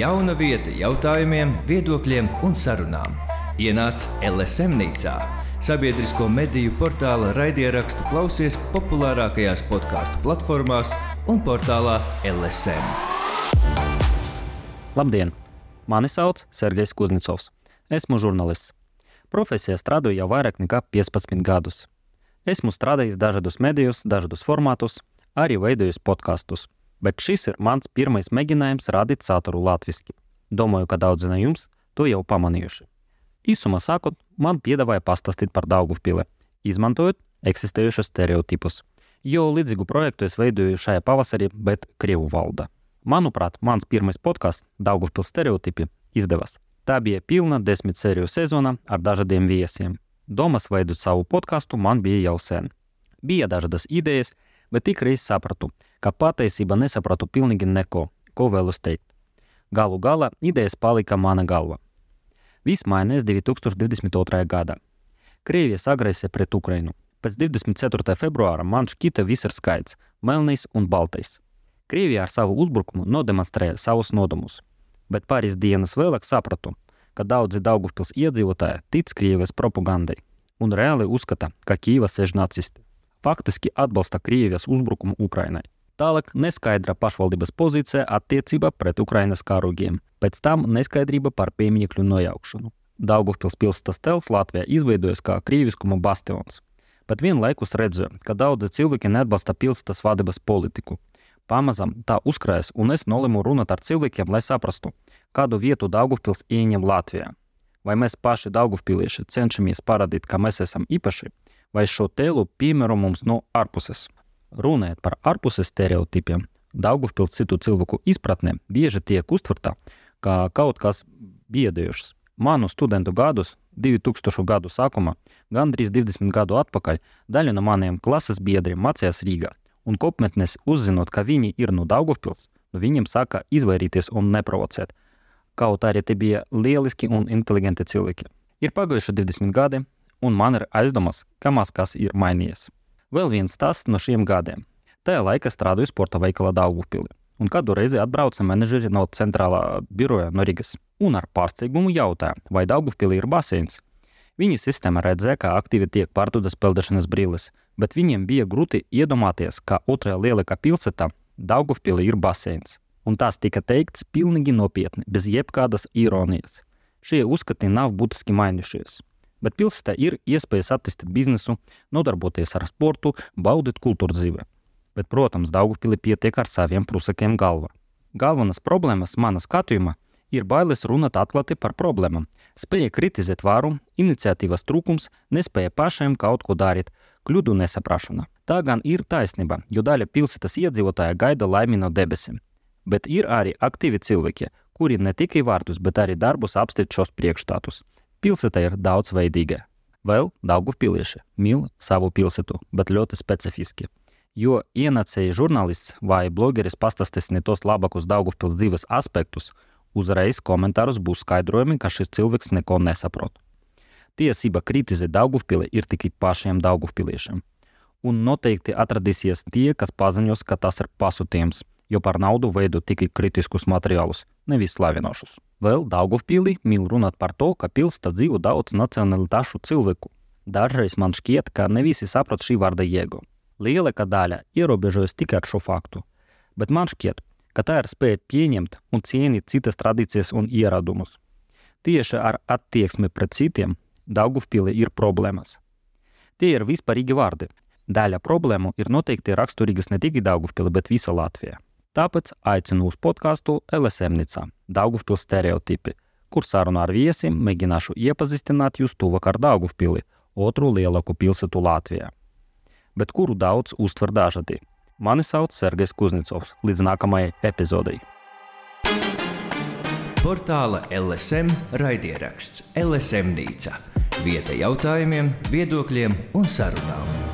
Jauna vieta jautājumiem, viedokļiem un sarunām. Ienāc LSM Nīcā, sabiedrisko mediju portāla raidierakstu klausies populārākajās podkāstu platformās un portālā LSM. Labdien! Mani sauc Sergejs Kuznicovs. Esmu žurnālists. Profesijā strādāju jau vairāk nekā 15 gadus. Esmu strādājis dažādos medijos, dažādos formātos, arī veidojis podkastus bet šis ir mans pirmais mēģinājums radīt saturu latviešu. Domāju, ka daudzi no jums to jau pamanījuši. Īsumā sakot, man piedāvāja pastāstīt par Daugupili, izmantojot eksistējušos stereotipus. Jo līdzīgu projektu es veidoju šajā pavasarī, bet Krievu valda. Manuprāt, mans pirmais podkāsts Daugupils stereotipi izdevās. Tā bija pilna desmit sēriju sezona ar dažādiem viesiem. Domas veidot savu podkāstu man bija jau sen. Bija dažādas idejas, bet tik reiz sapratu, ka patiesībā nesapratu pilnīgi neko, ko vēlos teikt. Galu galā idejas palika mana galva. Viss mainījās 2022. gadā. Krievijas agresija pret Ukrainu. Pēc 24. februāra man šķita viss ir skaidrs, melnīs un baltais. Krievija ar savu uzbrukumu nodemonstrēja savus nodomus, bet pāris dienas vēlāk sapratu, ka daudzi Daugupils iedzīvotāji tic Krievijas propagandai un reāli uzskata, ka Kīva sēž nacisti. Faktiski atbalsta Krievijas uzbrukumu Ukrainai. Tālāk neskaidra pašvaldības pozīcija attiecībā pret Ukrainas karogiem, pēc tam neskaidrība par pieminiekļu nojaukšanu. Daugavpils pilsētas tels Latvijā izveidojas kā krīviskuma bastions, bet vienlaikus redzēju, ka daudzi cilvēki neatbalsta pilsētas vadības politiku. Pamazām tā uzkrājas, un es nolēmu runāt ar cilvēkiem, lai saprastu, kādu vietu Daugavpils ieņem Latvijā. Vai mēs paši Daugavpilieši cenšamies parādīt, ka mēs esam īpaši, vai šo tēlu piemēro mums no ārpuses. Runājot par ārpuses stereotipiem, Daugavpils citu cilvēku izpratnē bieži tiek uztverta kā kaut kas biedējošs. Manu studentu gadus, 2000 gadu sākumā, gandrīz 20 gadu atpakaļ, daļa no maniem klases biedriem mācījās Rīgā, un kopmetnes uzzinot, ka viņi ir no Daugavpils, nu viņiem saka izvairīties un neprovocēt. Kaut arī te bija lieliski un inteliģenti cilvēki. Ir pagājuši 20 gadi, un man ir aizdomas, ka maz kas ir mainījies. Vēl viens stāsts no šiem gadiem. Tajā laikā strādāju sporta veikalā Daugupilī, un kādu reizi atbrauca menedžeri no centrālā biroja no Rīgas un ar pārsteigumu jautāja, vai Daugupilī ir baseins. Viņa sistēma redzēja, ka aktīvi tiek pārdotas peldēšanas brilles, bet viņiem bija grūti iedomāties, ka otrajā lielākā pilsētā Daugupilī ir baseins. Un tas tika teikts pilnīgi nopietni, bez jebkādas ironijas. Šie uzskati nav būtiski mainījušies bet pilsētā ir iespējas attīstīt biznesu, nodarboties ar sportu, baudīt kultūras dzīvi. Bet, protams, Daugupili pietiek ar saviem prusakiem galva. Galvenās problēmas manā skatījumā ir bailes runāt atklāti par problēmām, spēja kritizēt varu, iniciatīvas trūkums, nespēja pašiem kaut ko darīt, kļūdu nesaprašana. Tā gan ir taisnība, jo daļa pilsētas iedzīvotāja gaida laimi no debesīm. Bet ir arī aktīvi cilvēki, kuri ne tikai vārdus, bet arī darbus apstrīd šos priekšstatus. Pilsēta ir daudzveidīga. Vēl Daugavpilieši mīl savu pilsētu, bet ļoti specifiski. Jo ienācēji žurnālists vai blogeris pastāstīs ne tos labākos Daugavpils dzīves aspektus, uzreiz komentāros būs skaidrojumi, ka šis cilvēks neko nesaprot. Tiesība kritizēt Daugavpili ir tikai pašiem Daugavpiliešiem. Un noteikti atradīsies tie, kas paziņos, ka tas ir pasūtījums, jo par naudu veido tikai kritiskus materiālus, nevis slavinošus. Vēl Daugavpīlī mīl runāt par to, ka pilsētā dzīvo daudz nacionalitāšu cilvēku. Dažreiz man šķiet, ka ne visi saprot šī vārda jēgu. Lielākā daļa ierobežojas tikai ar šo faktu, bet man šķiet, ka tā ir spēja pieņemt un cienīt citas tradīcijas un ieradumus. Tieši ar attieksmi pret citiem Daugavpīlī ir problēmas. Tie ir vispārīgi vārdi. Daļa problēmu ir noteikti raksturīgas ne tikai Daugavpīlī, bet visa Latvija. Tāpēc aicinu uz podkāstu LSMnicā Daugavpils stereotipi, kur sarunā ar viesiem mēģināšu iepazīstināt jūs tuvāk ar Daugavpili, otru lielāko pilsētu Latvijā. Bet kuru daudz uztver dažādi. Mani sauc Sergejs Kuznicovs. Līdz nākamajai epizodei. Portāla LSM raidieraksts LSM Nīca. Vieta jautājumiem, viedokļiem un sarunām.